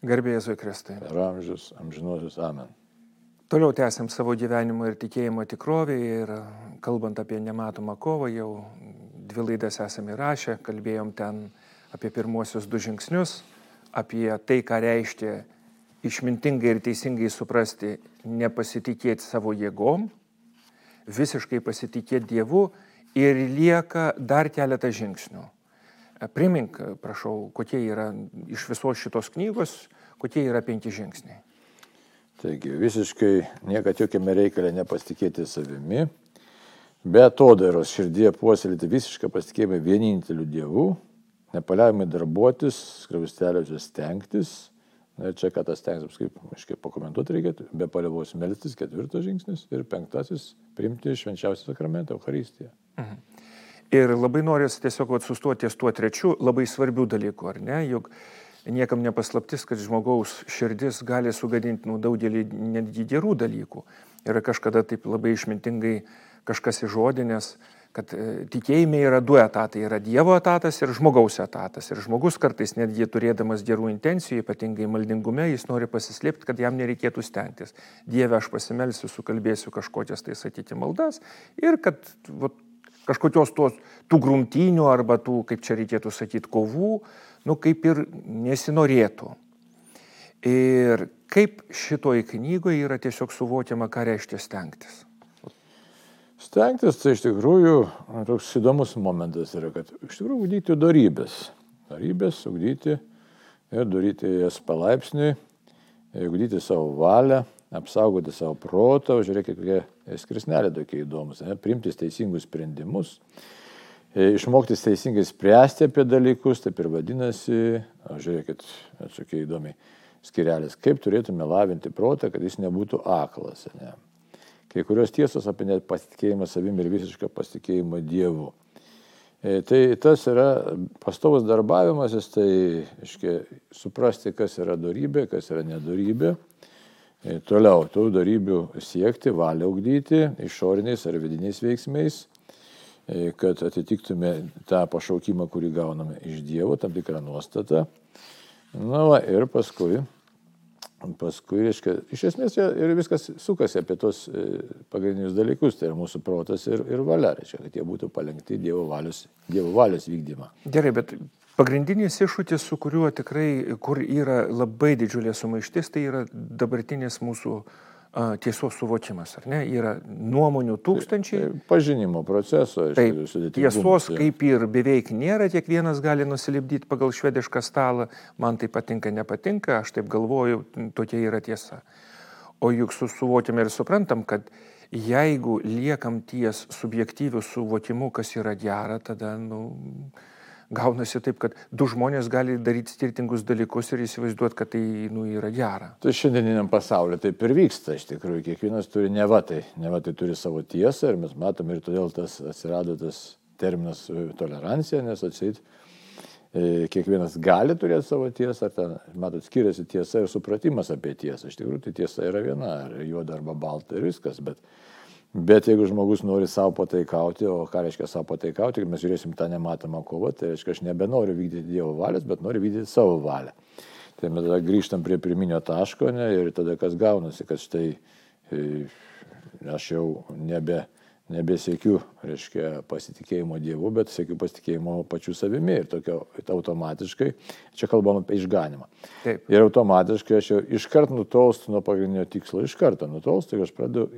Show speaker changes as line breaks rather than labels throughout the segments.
Garbėjai Jėzui Kristui.
Per amžius, amžinuosius amen.
Toliau tęsiam savo gyvenimo ir tikėjimo tikrovę ir kalbant apie nematomą kovą, jau dvi laidas esame įrašę, kalbėjom ten apie pirmosius du žingsnius, apie tai, ką reiškia išmintingai ir teisingai suprasti, nepasitikėti savo jėgom, visiškai pasitikėti Dievu ir lieka dar keletą žingsnių. Primink, prašau, kokie yra iš visos šitos knygos, kokie yra penki žingsniai.
Taigi visiškai niekad jokiame reikalė nepasitikėti savimi, be atodairos širdie puoselėti visišką pasitikėjimą vieninteliu Dievu, nepaliaujamai darbuotis, skravisteliuose stengtis. Na ir čia, ką tas stengsis, kaip, aiškiai, pakomentuoti reikėtų, be palievos melstis, ketvirtas žingsnis ir penktasis - priimti švenčiausią sakramentą Eucharistiją. Mhm.
Ir labai norisi tiesiog sustoti ties tuo trečiu labai svarbių dalykų, ar ne? Juk niekam nepaslaptis, kad žmogaus širdis gali sugadinti nu, daugelį netgi gerų dalykų. Ir kažkada taip labai išmintingai kažkas įžodinės, kad e, tikėjime yra du etatai - yra Dievo etatas ir žmogaus etatas. Ir žmogus kartais netgi turėdamas gerų intencijų, ypatingai maldingume, jis nori pasislėpti, kad jam nereikėtų stengtis. Dieve, aš pasimelsiu, sukalbėsiu kažkokias tai sakyti maldas ir kad vat, kažkokios tos, tų grumtynių arba tų, kaip čia reikėtų sakyti, kovų, nu kaip ir nesinorėtų. Ir kaip šitoj knygoje yra tiesiog suvokiama, ką reiškia stengtis.
Stengtis tai iš tikrųjų toks įdomus momentas yra, kad iš tikrųjų ugdyti darybės. Darybės ugdyti ir daryti jas palaipsniui, ugdyti savo valią, apsaugoti savo protą, žiūrėkit, kokie skrisnelė tokie įdomus, ne, priimti teisingus sprendimus, e, išmokti teisingai spręsti apie dalykus, taip ir vadinasi, o, žiūrėkit, atsakai įdomiai, skirelis, kaip turėtume lavinti protą, kad jis nebūtų aklas. Ne kai kurios tiesos apie nepasitikėjimą savimi ir visišką pasitikėjimą Dievu. E, tai tas yra pastovus darbavimasis, tai iškia, suprasti, kas yra darybė, kas yra nedarybė. E, toliau, tų darybių siekti, valią augdyti išoriniais ar vidiniais veiksmais, e, kad atitiktume tą pašaukimą, kurį gauname iš Dievo, tam tikrą nuostatą. Na va, ir paskui Paskui, reiškia, iš esmės ir viskas sukasi apie tos e, pagrindinius dalykus, tai yra mūsų protas ir, ir valia, reiškia, kad jie būtų palengti Dievo valios, Dievo valios vykdymą.
Gerai, bet pagrindinis iššūkis, su kuriuo tikrai, kur yra labai didžiulė sumaištis, tai yra dabartinis mūsų uh, tiesos suvokimas, ar ne? Yra nuomonių tūkstančiai. Tai,
tai pažinimo proceso.
Taip, tiesos kaip ir beveik nėra, kiekvienas gali nusilipdyti pagal švedišką stalą, man tai patinka, nepatinka, aš taip galvoju, tokia yra tiesa. O juk suvokiam ir suprantam, kad jeigu liekam ties subjektyviu suvokimu, kas yra gera, tada, nu, gaunasi taip, kad du žmonės gali daryti skirtingus dalykus ir įsivaizduoti, kad tai nu, yra gera.
Tai šiandieniniam pasauliu taip ir vyksta, iš tikrųjų, kiekvienas turi nevatai, nevatai turi savo tiesą ir mes matome ir todėl tas atsirado tas terminas e, tolerancija, nes atsit e, kiekvienas gali turėti savo tiesą, ar ten, matot, skiriasi tiesa ir supratimas apie tiesą. Iš tikrųjų, tai tiesa yra viena, ar juoda arba balta ir viskas, bet Bet jeigu žmogus nori savo pataikauti, o ką reiškia savo pataikauti, mes žiūrėsim tą nematomą kovą, tai reiškia, aš nebenoriu vykdyti Dievo valios, bet noriu vykdyti savo valią. Tai mes tada grįžtam prie pirminio taško ne, ir tada kas gaunasi, kad štai e, aš jau nebe, nebesiekiu, reiškia, pasitikėjimo Dievu, bet siekiu pasitikėjimo pačiu savimi ir tokio automatiškai, čia kalbam apie išganimą. Taip. Ir automatiškai aš jau iškart nutolstu nuo pagrindinio tikslo, iš karto nutolstu ir aš pradedu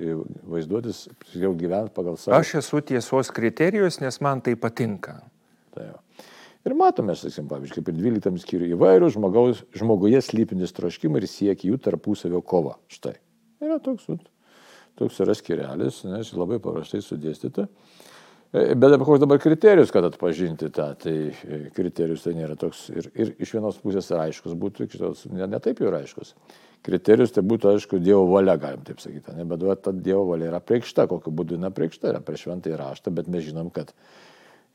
vaizduotis, jau gyventi pagal savo.
Aš esu tiesos kriterijus, nes man tai patinka.
Tai jau. Ir matome, sakysim, pavyzdžiui, kaip ir 12 skyrių įvairių žmogaus, žmoguje slypintis troškimai ir siekia jų tarpusavio kova. Štai. Yra toks, toks yra skirelis, nes labai paprastai sudėstyta. E, bet koks dabar kriterijus, kad atpažinti tą, tai e, kriterijus tai nėra toks ir, ir iš vienos pusės yra aiškus būtų, kitos ne, ne jau yra aiškus. Kriterijus tai būtų, aišku, Dievo valia, galim taip sakyti, ne, bet ta Dievo valia yra priekšta, kokiu būdu jinai priekšta, yra prieš šventąjį raštą, bet mes žinom, kad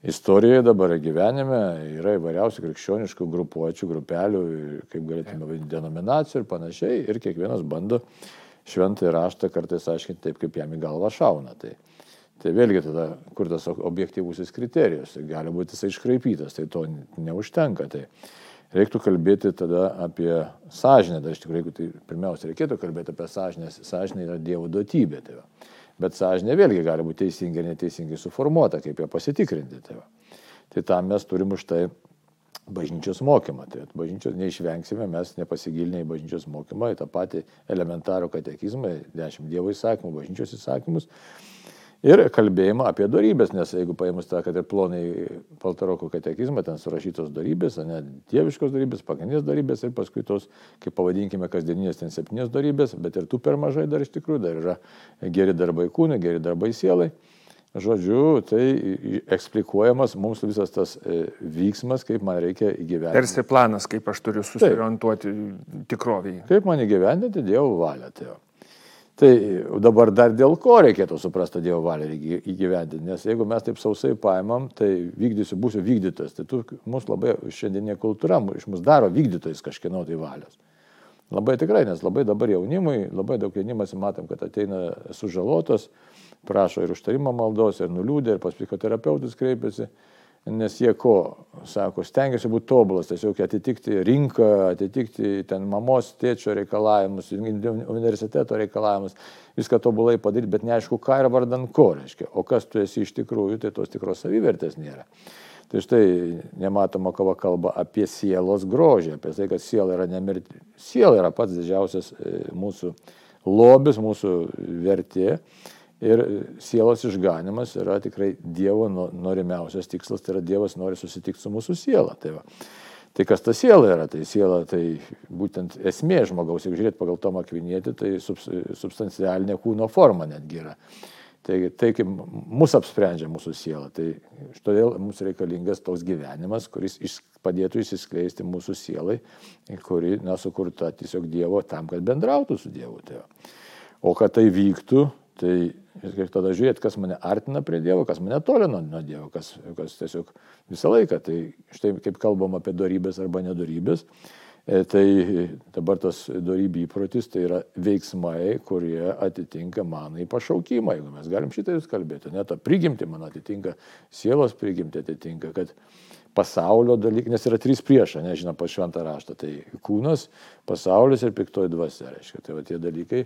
istorijoje dabar gyvenime yra įvairiausių krikščioniškų grupuočių, grupelių, kaip galėtume vadinti, denominacijų ir panašiai, ir kiekvienas bando šventąjį raštą kartais aiškinti taip, kaip jam į galvą šauna. Tai, tai vėlgi tada, kur tas objektyvusis kriterijus, tai gali būti jisai iškraipytas, tai to neužtenka. Tai reiktų kalbėti tada apie sąžinę. Dar iš tikrųjų, tai pirmiausia reikėtų kalbėti apie sąžinę, sąžinė yra Dievo duotybė. Tai va. Bet sąžinė vėlgi gali būti teisingai ir neteisingai suformuota, kaip ją pasitikrinti. Tai, va. tai tam mes turim už tai bažnyčios mokymą. Tai bažnyčios neišvengsime, mes nepasigilinę į bažnyčios mokymą, į tą patį elementarų katekizmą, dešimt Dievo įsakymų, bažnyčios įsakymus ir kalbėjimą apie darybės, nes jeigu paėmus tą, kad ir plonai Paltaroko katekizmą, ten surašytos darybės, ne dieviškos darybės, pagrindinės darybės ir paskui tos, kaip pavadinkime, kasdieninės ten septynės darybės, bet ir tų per mažai dar iš tikrųjų, dar yra geri darbai kūnai, geri darbai sielai. Žodžiu, tai eksplikuojamas mums visas tas e, vyksmas, kaip man reikia įgyvendinti.
Tarsi planas, kaip aš turiu susiorientuoti tikroviai.
Kaip man įgyvendinti Dievo valią. Tai Tai dabar dar dėl ko reikėtų suprasti Dievo valią įgyvendinti, nes jeigu mes taip sausai paimam, tai vykdysiu, būsiu vykdytojas, tai tu, mus labai šiandieninė kultūra iš mus daro vykdytojais kažkieno tai valios. Labai tikrai, nes labai dabar jaunimui, labai daug jaunimas matom, kad ateina sužalotas, prašo ir užtarimo maldos, ir nuliūdė, ir pas psichoterapeutus kreipiasi nes jie ko, sako, stengiasi būti tobulas, tiesiog atitikti rinką, atitikti ten mamos, tėčio reikalavimus, universiteto reikalavimus, viską tobulai padaryti, bet neaišku, ką ir vardan ko reiškia. O kas tu esi iš tikrųjų, tai tos tikros savivertės nėra. Tai štai nematoma kava kalba apie sielos grožį, apie tai, kad siela yra nemirti. Siela yra pats didžiausias e, mūsų lobis, mūsų vertė. Ir sielos išganimas yra tikrai Dievo norimiausias tikslas, tai yra Dievas nori susitikti su mūsų siela. Tai, va. tai kas ta siela yra? Tai siela tai būtent esmė žmogaus, jeigu žiūrėt pagal Tomą Kvinietį, tai substancialinė kūno forma netgi yra. Tai, tai kaip mus apsprendžia mūsų siela. Tai todėl mums reikalingas toks gyvenimas, kuris padėtų įsiskleisti mūsų sielai, kuri nesukurta tiesiog Dievo tam, kad bendrautų su Dievu. Tai o kad tai vyktų, Tai ir tada žiūrėti, kas mane artina prie Dievo, kas mane tolina nuo Dievo, kas, kas tiesiog visą laiką. Tai štai kaip kalbam apie darybės arba nedarybės, e, tai dabar tas darybių įprotis tai yra veiksmai, kurie atitinka mano į pašaukimą, jeigu mes galim šitai jūs kalbėti. Net ta prigimti man atitinka, sielos prigimti atitinka, kad pasaulio dalykai, nes yra trys priešai, nežinau, pa šventą raštą, tai kūnas, pasaulis ir piktoji dvasia, reiškia, tai va tie dalykai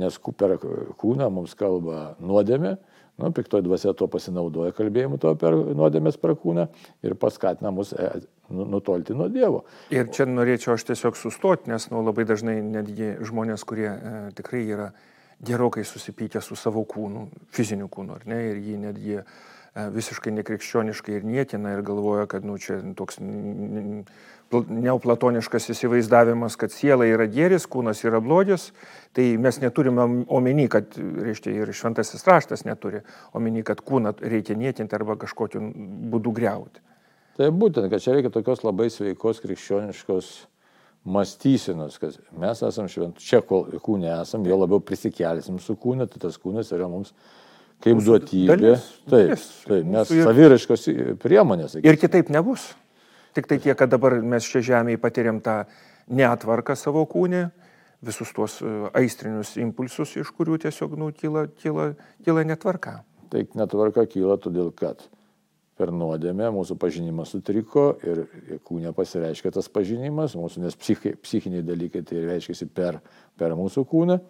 nes per kūną mums kalba nuodėmė, nu, piktoji dvasia to pasinaudoja kalbėjimu to per nuodėmės per kūną ir paskatina mus e, nu, nutolti nuo Dievo.
Ir čia norėčiau aš tiesiog sustoti, nes nu, labai dažnai netgi žmonės, kurie e, tikrai yra gerokai susipykę su savo kūnu, fiziniu kūnu, ar ne, ir jį netgi e, visiškai nekrikščioniškai ir niekina ir galvoja, kad nu, čia toks neoplatoniškas įsivaizdavimas, kad siela yra gėris, kūnas yra blogis, tai mes neturime omeny, kad, reiškia, ir šventasis raštas neturi omeny, kad kūną reikia niekinti arba kažkokiu būdu greuti.
Tai būtent, kad čia reikia tokios labai sveikos krikščioniškos mąstysenos, kad mes esame švent, čia kol kūne esame, jo labiau prisikelsim su kūne, tai tas kūnas yra mums kaip duotybė. Dalis, taip, taip, mes saviriškos priemonės.
Sakysim. Ir kitaip nebus. Tik tai tiek, kad dabar mes čia žemėje patiriam tą netvarką savo kūnį, visus tuos e, aistrinius impulsus, iš kurių tiesiog nu, kyla netvarka.
Tai netvarka kyla todėl, kad per nuodėmę mūsų pažinimas sutriko ir kūne pasireiškia tas pažinimas, mūsų, nes psichi, psichiniai dalykai tai reiškia per, per mūsų kūną.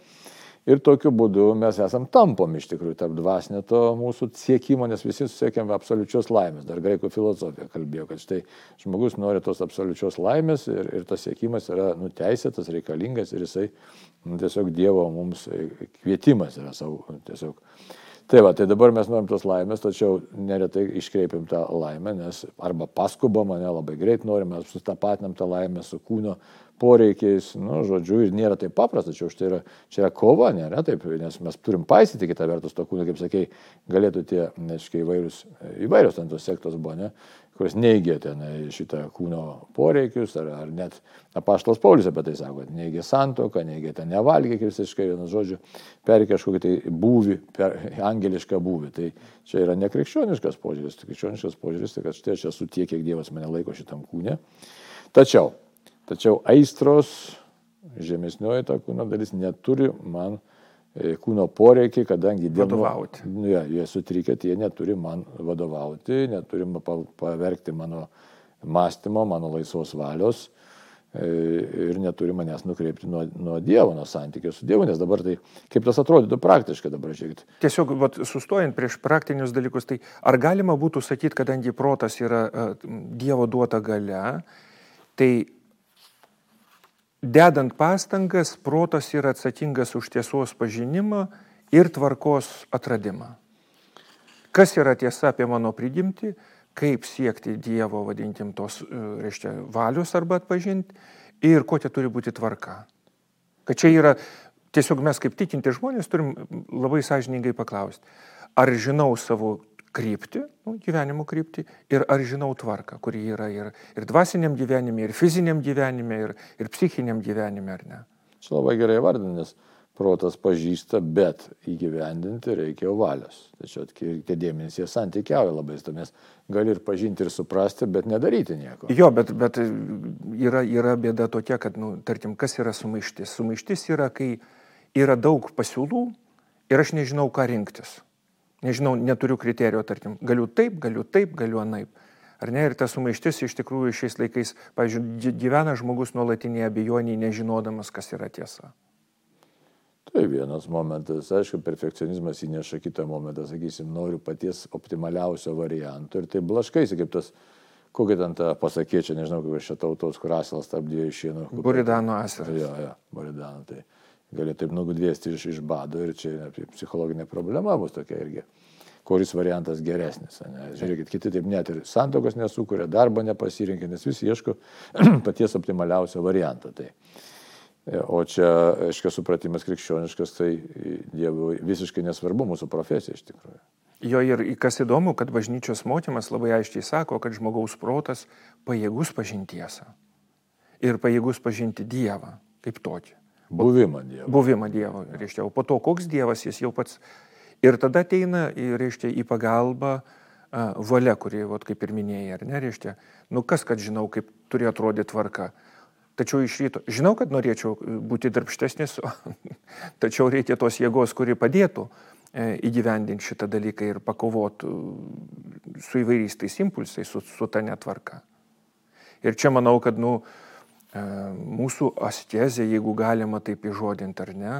Ir tokiu būdu mes esam tampom iš tikrųjų tarp dvasinio to mūsų siekimo, nes visi siekiam absoliučios laimės. Dar graikų filosofija kalbėjo, kad štai žmogus nori tos absoliučios laimės ir, ir tas siekimas yra nuteisėtas, reikalingas ir jisai nu, tiesiog Dievo mums kvietimas yra savo tiesiog. Tai va, tai dabar mes norim tos laimės, tačiau neretai iškreipiam tą laimę, nes arba paskubam, mane labai greit norim, mes sustapatinam tą laimę su kūno poreikiais, nu, žodžiu, ir nėra taip paprasta, čia, tai yra, čia yra kova, nėra taip, nes mes turim paisyti kitą vertus to kūno, kaip sakei, galėtų tie, neškai, įvairius, įvairios ten tos sektos buvo, ne, kuris neigia ten šitą kūno poreikius, ar, ar net apaštalas Paulius apie tai sako, neigia santoką, neigia ten nevalgė, kaip visiškai vienas žodžiu, per kažkokį tai būvį, per angelišką būvį. Tai čia yra nekrikščioniškas požiūris, krikščioniškas požiūris, tai kad štai aš esu tiek, kiek Dievas mane laiko šitam kūne. Tačiau Tačiau aistros, žemesnioji ta kūno dalis neturi man kūno poreikiai, kadangi
vadovauti.
Nu, ja, jie sutrikę, tai jie neturi man vadovauti, neturi pavergti mano mąstymo, mano laisvos valios e, ir neturi manęs nukreipti nuo, nuo Dievo, nuo santykio su Dievu, nes dabar tai, kaip tas atrodytų praktiškai dabar žiūrėkit.
Tiesiog, vat, sustojant prieš praktinius dalykus, tai ar galima būtų sakyti, kadangi protas yra uh, Dievo duota gale, tai dedant pastangas, protas yra atsakingas už tiesos pažinimą ir tvarkos atradimą. Kas yra tiesa apie mano prigimtį, kaip siekti Dievo, vadinkim, tos, e, reiškia, valius arba atpažinti ir kokia turi būti tvarka. Kad čia yra, tiesiog mes kaip tikinti žmonės turim labai sąžiningai paklausti, ar žinau savo kryptį, nu, gyvenimo kryptį ir ar žinau tvarką, kuri yra ir, ir dvasiniam gyvenime, ir fiziniam gyvenime, ir, ir psichiniam gyvenime, ar ne.
Čia labai gerai vardinės protas pažįsta, bet įgyvendinti reikia valios. Tačiau tie dėmenys jie santykiauja labai, mes gali ir pažinti, ir suprasti, bet nedaryti nieko.
Jo, bet, bet yra, yra bėda tokia, kad, nu, tarkim, kas yra sumaištis? Sumaištis yra, kai yra daug pasiūlų ir aš nežinau, ką rinktis. Nežinau, neturiu kriterijų, tarkim, galiu taip, galiu taip, galiu anaip. Ar ne? Ir ta sumaištis iš tikrųjų šiais laikais, pavyzdžiui, gyvena žmogus nuolatinėje abejoniai, nežinodamas, kas yra tiesa.
Tai vienas momentas, aišku, perfekcionizmas įneša kitą momentą, sakysim, noriu paties optimaliausio varianto ir tai blaškaisi, kaip tas, kokia ten ta pasakėčia, nežinau, kaip šia tautos kurasilas tarp dviejų šienų.
Buridano asiras.
Jo, jo, buridano, tai gali taip nugudvėsti iš, iš bado ir čia psichologinė problema bus tokia irgi. Kuris variantas geresnis. Ne? Žiūrėkit, kiti taip net ir santokos nesukuria, darbo nepasirinkė, nes visi ieško paties optimaliausio varianto. Tai. O čia, aiškiai, supratimas krikščioniškas, tai Dievui visiškai nesvarbu mūsų profesija iš tikrųjų.
Jo ir kas įdomu, kad bažnyčios mokymas labai aiškiai sako, kad žmogaus protas pajėgus pažinti tiesą. Ir pajėgus pažinti Dievą kaip tokį.
Buvimą Dievo.
Buvimą Dievo, reiškia. O po to, koks Dievas jis jau pats. Ir tada ateina, reiškia, į pagalbą a, valia, kuri, vat, kaip ir minėjai, ar ne, reiškia. Nu kas, kad žinau, kaip turi atrodyti tvarka Tačiau iš ryto, žinau, kad norėčiau e, būti darbštesnis, tačiau reikia tos jėgos, kuri padėtų e, įgyvendinti šitą dalyką ir pakovotų e, su įvairiais tais impulsais, su, su ta netvarka. Ir čia manau, kad nu, mūsų astezė, jeigu galima taip įžodinti ar ne,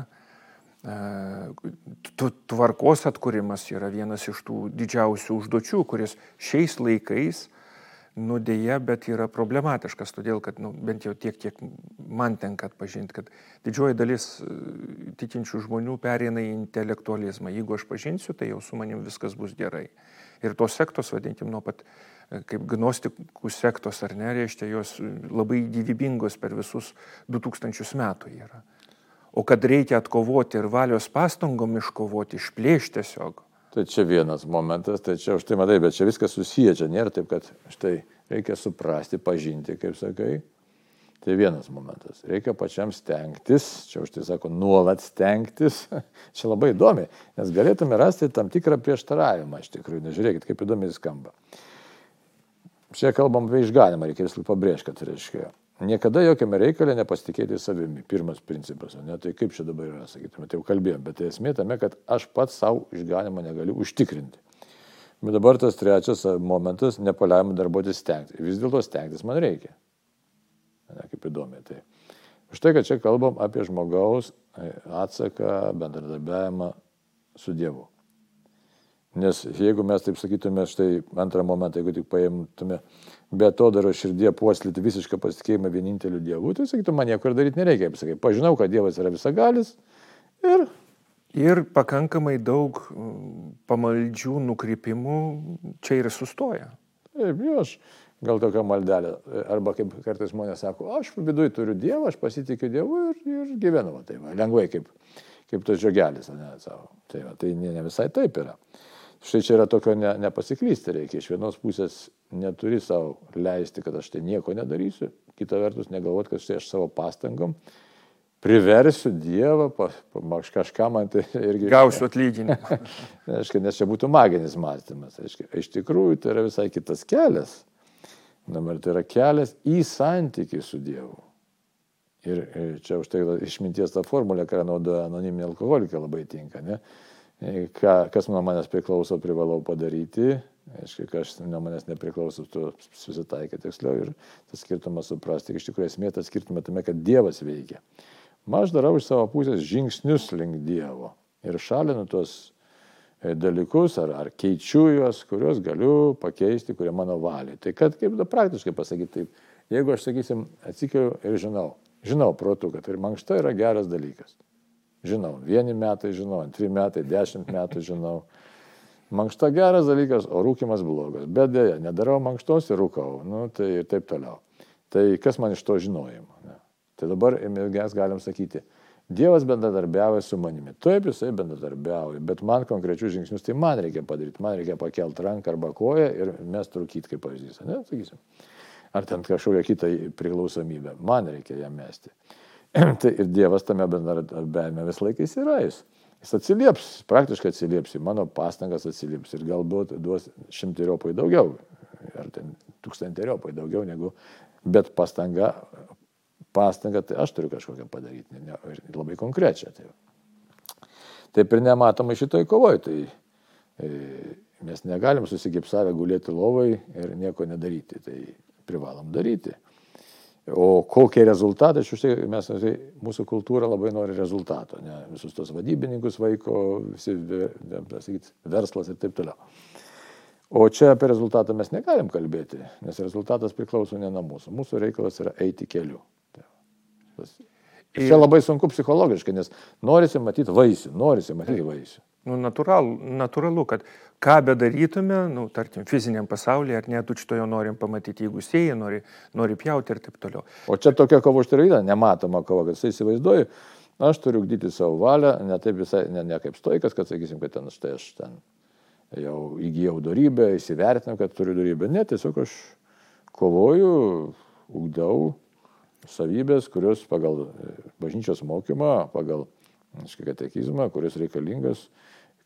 tvarkos atkūrimas yra vienas iš tų didžiausių užduočių, kuris šiais laikais nudėja, bet yra problematiškas, todėl kad nu, bent jau tiek, kiek man tenka atpažinti, kad didžioji dalis e, tikinčių žmonių perina į intelektualizmą. Jeigu aš pažinsiu, tai jau su manim viskas bus gerai. Ir tos sektos, vadinkim, nuo pat e, kaip gnostikų sektos ar ne, reiškia, jos labai gyvybingos per visus 2000 metų yra. O kad reikia atkovoti ir valios pastangom iškovoti, išplėšti tiesiog,
Tai čia vienas momentas, tai čia už tai matai, bet čia viskas susiję, čia nėra taip, kad štai reikia suprasti, pažinti, kaip sakai. Tai vienas momentas. Reikia pačiam stengtis, čia už tai sako, nuolat stengtis. čia labai įdomi, nes galėtume rasti tam tikrą prieštaravimą iš tikrųjų. Nežiūrėkit, kaip įdomiai skamba. Čia kalbam apie išganimą, reikia vis pabrėžti, kad reiškia Niekada jokiame reikalė nepasitikėti savimi. Pirmas principas. Ne? Tai kaip čia dabar yra, sakytume, tai jau kalbėjom. Bet tai esmė tame, kad aš pats savo išganimą negaliu užtikrinti. Bet dabar tas trečias momentas - nepaliaujama darbuotis stengtis. Vis dėlto stengtis man reikia. Ne, kaip įdomi. Tai. Už tai, kad čia kalbam apie žmogaus e, atsaką, bendradarbiavimą su Dievu. Nes jeigu mes taip sakytume, štai antrą momentą, jeigu tik paimtume be to daro širdie puoslyti visišką pasitikėjimą vieninteliu Dievu, tai sakytum, man nieko ir daryti nereikia. Kaip sakai, pažinau, kad Dievas yra visagalis ir...
Ir pakankamai daug mm, pamaldžių nukrypimų čia ir sustoja.
Taip, jo, aš gal tokia maldelė. Arba kaip kartais žmonės sako, aš viduje turiu Dievą, aš pasitikiu Dievu ir, ir gyvenu. Tai va, lengvai kaip, kaip tas žiogelis, ne, savo. Tai, va, tai ne, ne visai taip yra. Štai čia yra tokio ne, nepasiklysti reikia. Iš vienos pusės neturi savo leisti, kad aš tai nieko nedarysiu, kita vertus negalvoti, kad štai aš savo pastangom priversiu Dievą, pa, pa, kažką man tai irgi...
Gausiu atlyginimą.
Aišku, nes čia būtų maginis mąstymas. Aišku, iš tikrųjų tai yra visai kitas kelias. Dabar tai yra kelias į santykį su Dievu. Ir čia už tai išminties ta formulė, kurią naudoja anoniminė alkoholikė, labai tinka. Ne? Ką, kas nuo manęs priklauso, privalau padaryti, aiškiai, kas nuo manęs nepriklauso, tu susitaikai tiksliau ir tas skirtumas suprasti. Iš tikrųjų esmė tas skirtumas tame, kad Dievas veikia. Aš darau iš savo pusės žingsnius link Dievo ir šalinu tuos e, dalykus ar, ar keičiu juos, kuriuos galiu pakeisti, kurie mano valiai. Tai kad kaip da praktiškai pasakyti taip, jeigu aš sakysim, atsikeliu ir žinau, žinau protų, kad ir mankšta yra geras dalykas. Žinau, vieni metai žinau, antri metai, dešimt metų žinau. Mankšta geras dalykas, o rūkimas blogas. Bet dėja, nedarau mankštos ir rūkau. Nu, tai ir taip toliau. Tai kas man iš to žinojimo? Ne? Tai dabar mes galim sakyti, Dievas bendradarbiauja su manimi. Taip, jisai bendradarbiauja, bet man konkrečius žingsnius tai man reikia padaryti. Man reikia pakelti ranką arba koją ir mes trukyti kaip pavyzdys. Ne, sakysim. Ar ten kažkokią kitą priklausomybę. Man reikia ją mesti. tai ir Dievas tame bendradarbiavime vis laikais yra jis. Jis atsilieps, praktiškai atsilieps, mano pastangas atsilieps ir galbūt duos šimteriopai daugiau, ar ten tūkstanteriopai daugiau negu, bet pastanga pastangą, tai aš turiu kažkokią padaryti, ne, ne, labai konkrečią. Tai. Taip ir nematoma šitoj kovoj, tai e, mes negalim susigipsavę gulėti lovai ir nieko nedaryti, tai privalom daryti. O kokie rezultatai, aš už tai mes, tai mūsų kultūra labai nori rezultato, ne, visus tos vadybininkus vaiko, visi, sakyt, verslas ir taip toliau. O čia apie rezultatą mes negalim kalbėti, nes rezultatas priklauso ne nuo mūsų. Mūsų reikalas yra eiti keliu. Ir čia labai sunku psichologiškai, nes norisi matyti vaisių, norisi matyti vaisių.
Nu, natūralu, natūralu, kad ką bedarytume, nu, tarkim, fiziniam pasaulyje, ar net tučtojo norim pamatyti, jeigu sieja, nori, nori pjauti ir taip toliau.
O čia tokia kova užtirida, nematoma kova, kad jisai įsivaizduoju, aš turiu gdyti savo valią, ne taip visai, ne, ne kaip stoikas, kad sakysim, kad ten štai aš ten jau įgyjau darybę, įsivertinau, kad turiu darybę. Ne, tiesiog aš kovoju, ugdau savybės, kurios pagal bažnyčios mokymą, pagal katekizmą, kuris reikalingas,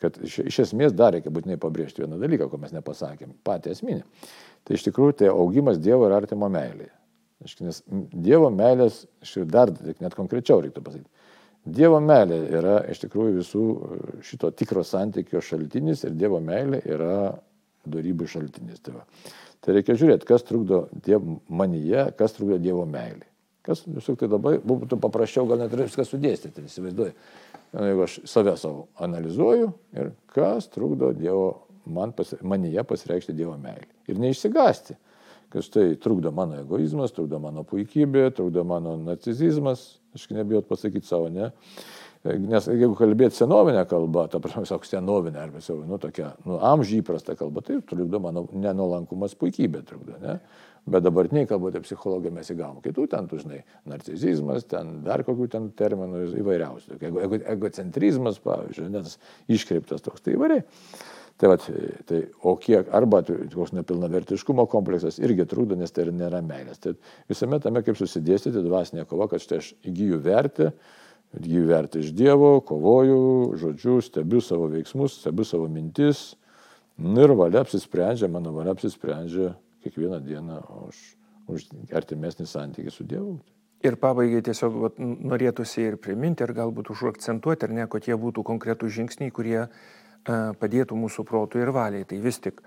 kad iš, esmės dar reikia būtinai pabrėžti vieną dalyką, ko mes nepasakėm, patį esminį. Tai iš tikrųjų tai augimas Dievo ir artimo meilėje. Nes Dievo meilės, dar net konkrečiau reiktų pasakyti, Dievo meilė yra iš tikrųjų visų e, šito tikro santykio šaltinis ir Dievo meilė yra darybų šaltinis. Tai, va. tai reikia žiūrėti, kas trukdo dievo manyje, kas trukdo Dievo meilė. Kas, tiesiog tai labai būtų paprasčiau, gal net ir viską sudėstyti, įsivaizduoju. Jeigu aš save savo analizuoju ir kas trukdo Dievo, man pasi, manyje pasireikšti Dievo meilį. Ir neišsigasti, kad tai trukdo mano egoizmas, trukdo mano puikybė, trukdo mano narcizizmas, aš nebijot pasakyti savo, ne. Nes jeigu kalbėti senovinę kalbą, ta prasme, tiesiog senovinę arba savo, nu, tokia, nu, amžiai įprasta kalba, tai trukdo mano nenuolankumas puikybė, trukdo, ne. Bet dabartiniai kalbote psichologija mes įgavom kitų ten, tu žinai, narcizizmas, ten dar kokių ten terminų įvairiausių. Ego, ego, egocentrizmas, pavyzdžiui, nes iškreiptas toks, tai įvairiai. Tai, vat, tai o kiek, arba koks nepilnavertiškumo kompleksas irgi trūkdo, nes tai nėra meilės. Tai visame tame, kaip susidėstyti dvasinė kova, kad štai aš įgyju vertę, įgyju vertę iš Dievo, kovoju, žodžiu, stebiu savo veiksmus, stebiu savo mintis. Ir valia apsisprendžia, mano valia apsisprendžia kiekvieną dieną už, už artimesnį santykį su Dievu.
Ir pabaigai tiesiog vat, norėtųsi ir priminti, ir galbūt užakcentuoti, ar ne, kad jie būtų konkretų žingsniai, kurie uh, padėtų mūsų protui ir valiai. Tai vis tik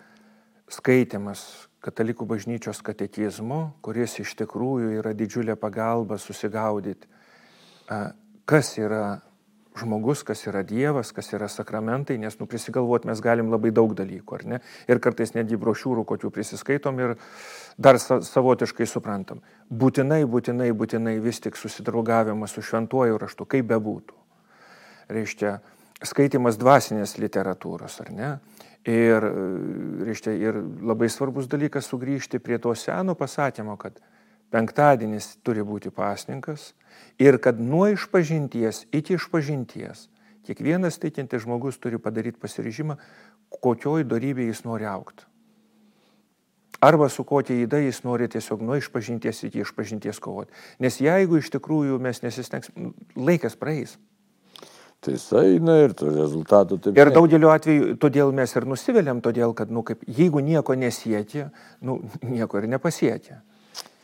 skaitimas katalikų bažnyčios katekizmo, kuris iš tikrųjų yra didžiulė pagalba susigaudyti, uh, kas yra žmogus, kas yra Dievas, kas yra sakramentai, nes nu prisigalvoti mes galim labai daug dalykų, ar ne? Ir kartais netgi brošiūrų, kokių prisiskaitom ir dar sa savotiškai suprantam. Būtinai, būtinai, būtinai vis tik susidraugavimas su šventuoju raštu, kaip bebūtų. Reiškia, skaitimas dvasinės literatūros, ar ne? Ir, reiškia, ir labai svarbus dalykas sugrįžti prie to seno pasakymo, kad penktadienis turi būti pasninkas ir kad nuo išpažinties iki išpažinties kiekvienas tikintis žmogus turi padaryti pasiryžimą, kokioj darybėje jis nori aukti. Arba su kokia įda jis nori tiesiog nuo išpažinties iki išpažinties kovoti. Nes jeigu iš tikrųjų mes nesistengs, laikas praeis.
Tai eina ir tų rezultatų taip.
Ir daugeliu atveju, todėl mes ir nusiviliam, todėl kad, nu, kaip, jeigu nieko nesiekia, nu, nieko ir nepasiekia.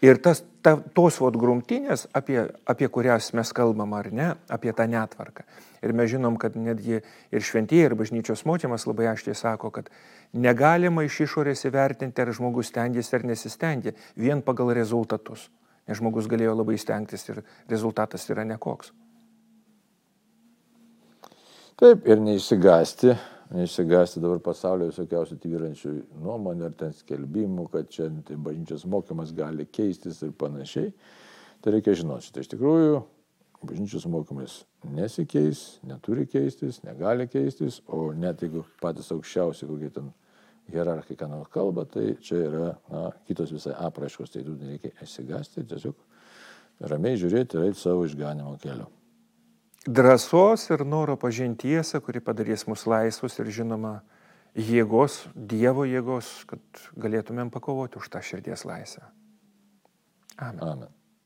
Ir tas, ta, tos vod grumtinės, apie, apie kurias mes kalbam ar ne, apie tą netvarką. Ir mes žinom, kad netgi ir šventieji, ir bažnyčios mokymas labai aiškiai sako, kad negalima iš išorės įvertinti, ar žmogus stengiasi ar nesistengia, vien pagal rezultatus. Nes žmogus galėjo labai stengtis ir rezultatas yra nekoks.
Taip, ir neišsigasti, neišsigasti dabar pasaulio visokiausių tvyrančių nuomonių ar ten skelbimų, kad čia tai bažnyčios mokymas gali keistis ir panašiai. Tai reikia žinoti, šitą iš tikrųjų bažnyčios mokymas nesikeis, neturi keistis, negali keistis, o net jeigu patys aukščiausi, kokie ten hierarchai ką nors kalba, tai čia yra na, kitos visai apraiškos, tai tų nereikia įsigasti, tiesiog ramiai žiūrėti ir eiti savo išganimo keliu
drąsos ir noro pažinti tiesą, kuri padarys mus laisvus ir žinoma jėgos, Dievo jėgos, kad galėtumėm pakovoti už tą širdies laisvę. Amen.
Amen.